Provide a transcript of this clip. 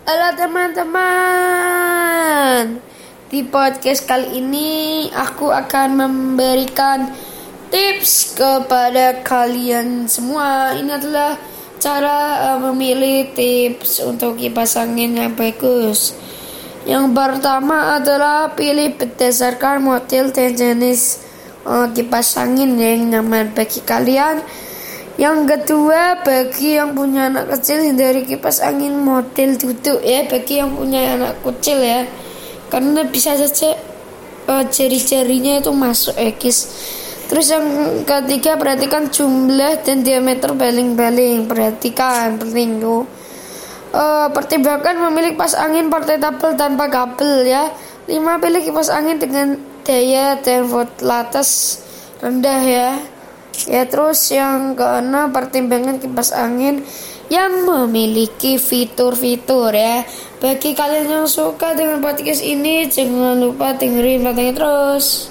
Halo teman-teman. Di podcast kali ini Aku akan memberikan Tips kepada kalian semua. Ini adalah Cara uh, memilih tips Untuk kipas angin yang bagus. Yang pertama adalah Pilih berdasarkan model dan jenis Kipas angin yang nyaman bagi kalian yang kedua, bagi yang punya anak kecil hindari kipas angin model duduk ya. Bagi yang punya anak kecil ya, karena bisa saja uh, jari-jarinya itu masuk ekis. Terus yang ketiga perhatikan jumlah dan diameter baling-baling. Perhatikan penting tuh. Uh, pertimbangkan memilih kipas angin portable tanpa kabel ya. Lima pilih kipas angin dengan daya dan voltages rendah ya. Ya terus yang keenam pertimbangan kipas angin yang memiliki fitur-fitur ya. Bagi kalian yang suka dengan podcast ini jangan lupa dengerin katanya terus.